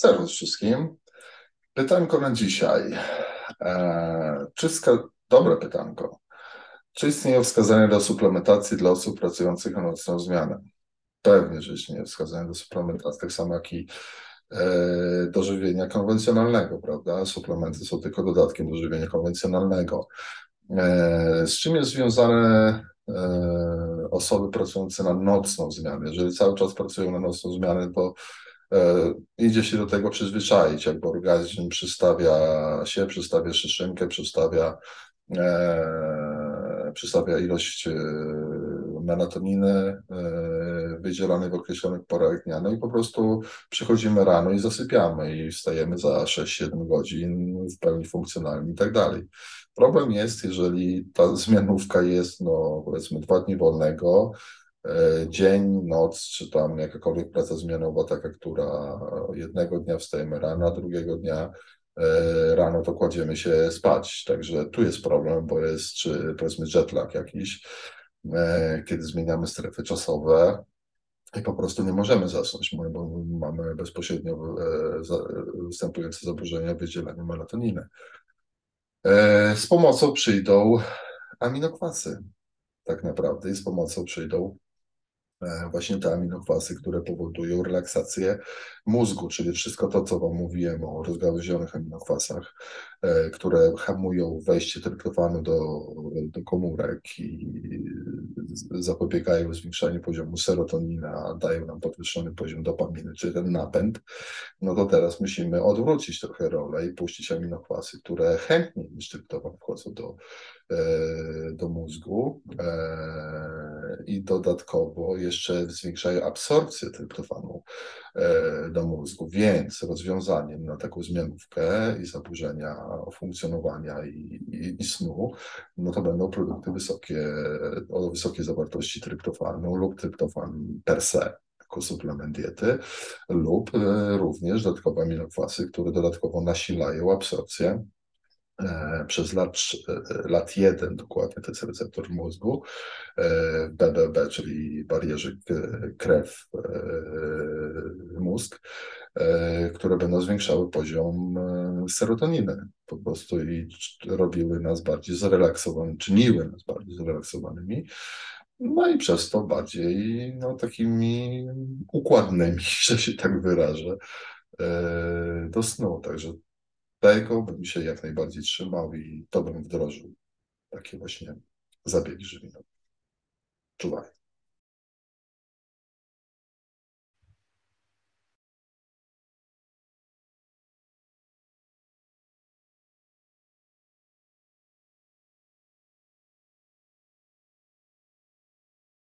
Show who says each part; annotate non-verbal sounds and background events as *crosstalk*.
Speaker 1: Serwus wszystkim. Pytanko na dzisiaj. E, czy Dobre pytanko. Czy istnieją wskazania do suplementacji dla osób pracujących na nocną zmianę? Pewnie, że istnieje wskazania do suplementacji, tak samo jak i e, do żywienia konwencjonalnego, prawda? Suplementy są tylko dodatkiem do żywienia konwencjonalnego. E, z czym jest związane osoby pracujące na nocną zmianę? Jeżeli cały czas pracują na nocną zmianę, to idzie się do tego przyzwyczaić, jakby organizm przystawia się, przystawia szyszynkę, przystawia, e, przystawia ilość e, melatoniny e, wydzielanej w określonych porach dnia, no i po prostu przychodzimy rano i zasypiamy i wstajemy za 6-7 godzin w pełni funkcjonalni i tak dalej. Problem jest, jeżeli ta zmianówka jest, no powiedzmy, dwa dni wolnego, E, dzień, noc, czy tam jakakolwiek praca zmianowa, taka, która jednego dnia wstajemy rano, drugiego dnia e, rano to kładziemy się spać. Także tu jest problem, bo jest czy powiedzmy jetlag jakiś, e, kiedy zmieniamy strefy czasowe i po prostu nie możemy zasnąć, bo mamy bezpośrednio występujące zaburzenia wydzielania melatoniny. Z pomocą przyjdą aminokwasy tak naprawdę i z pomocą przyjdą E, właśnie te aminokwasy, które powodują relaksację mózgu, czyli wszystko to, co Wam mówiłem o rozgałęzionych aminokwasach, e, które hamują wejście tryptofanu do, do komórek i zapobiegają zwiększaniu poziomu serotoniny, a dają nam podwyższony poziom dopaminy, czyli ten napęd, no to teraz musimy odwrócić trochę rolę i puścić aminokwasy, które chętnie niż tryptofan wchodzą do, e, do mózgu i dodatkowo jeszcze zwiększają absorpcję tryptofanu e, do mózgu, więc rozwiązaniem na taką zmianówkę i zaburzenia funkcjonowania i, i, i snu, no to będą produkty wysokie, o wysokiej zawartości tryptofanu lub tryptofan per se jako suplement diety lub e, również dodatkowe aminokwasy, które dodatkowo nasilają absorpcję przez lat, e, lat jeden dokładnie, to jest receptor mózgu, BBB, e, czyli barierze krew-mózg, które będą zwiększały poziom serotoniny po prostu i robiły nas bardziej zrelaksowanymi, czyniły nas bardziej zrelaksowanymi, no i przez to bardziej no, takimi układnymi, *laughs* że się tak wyrażę, do snu. Także tego bym się jak najbardziej trzymał i to bym wdrożył. Takie właśnie zabiegi żywieniowe. Czuwaj.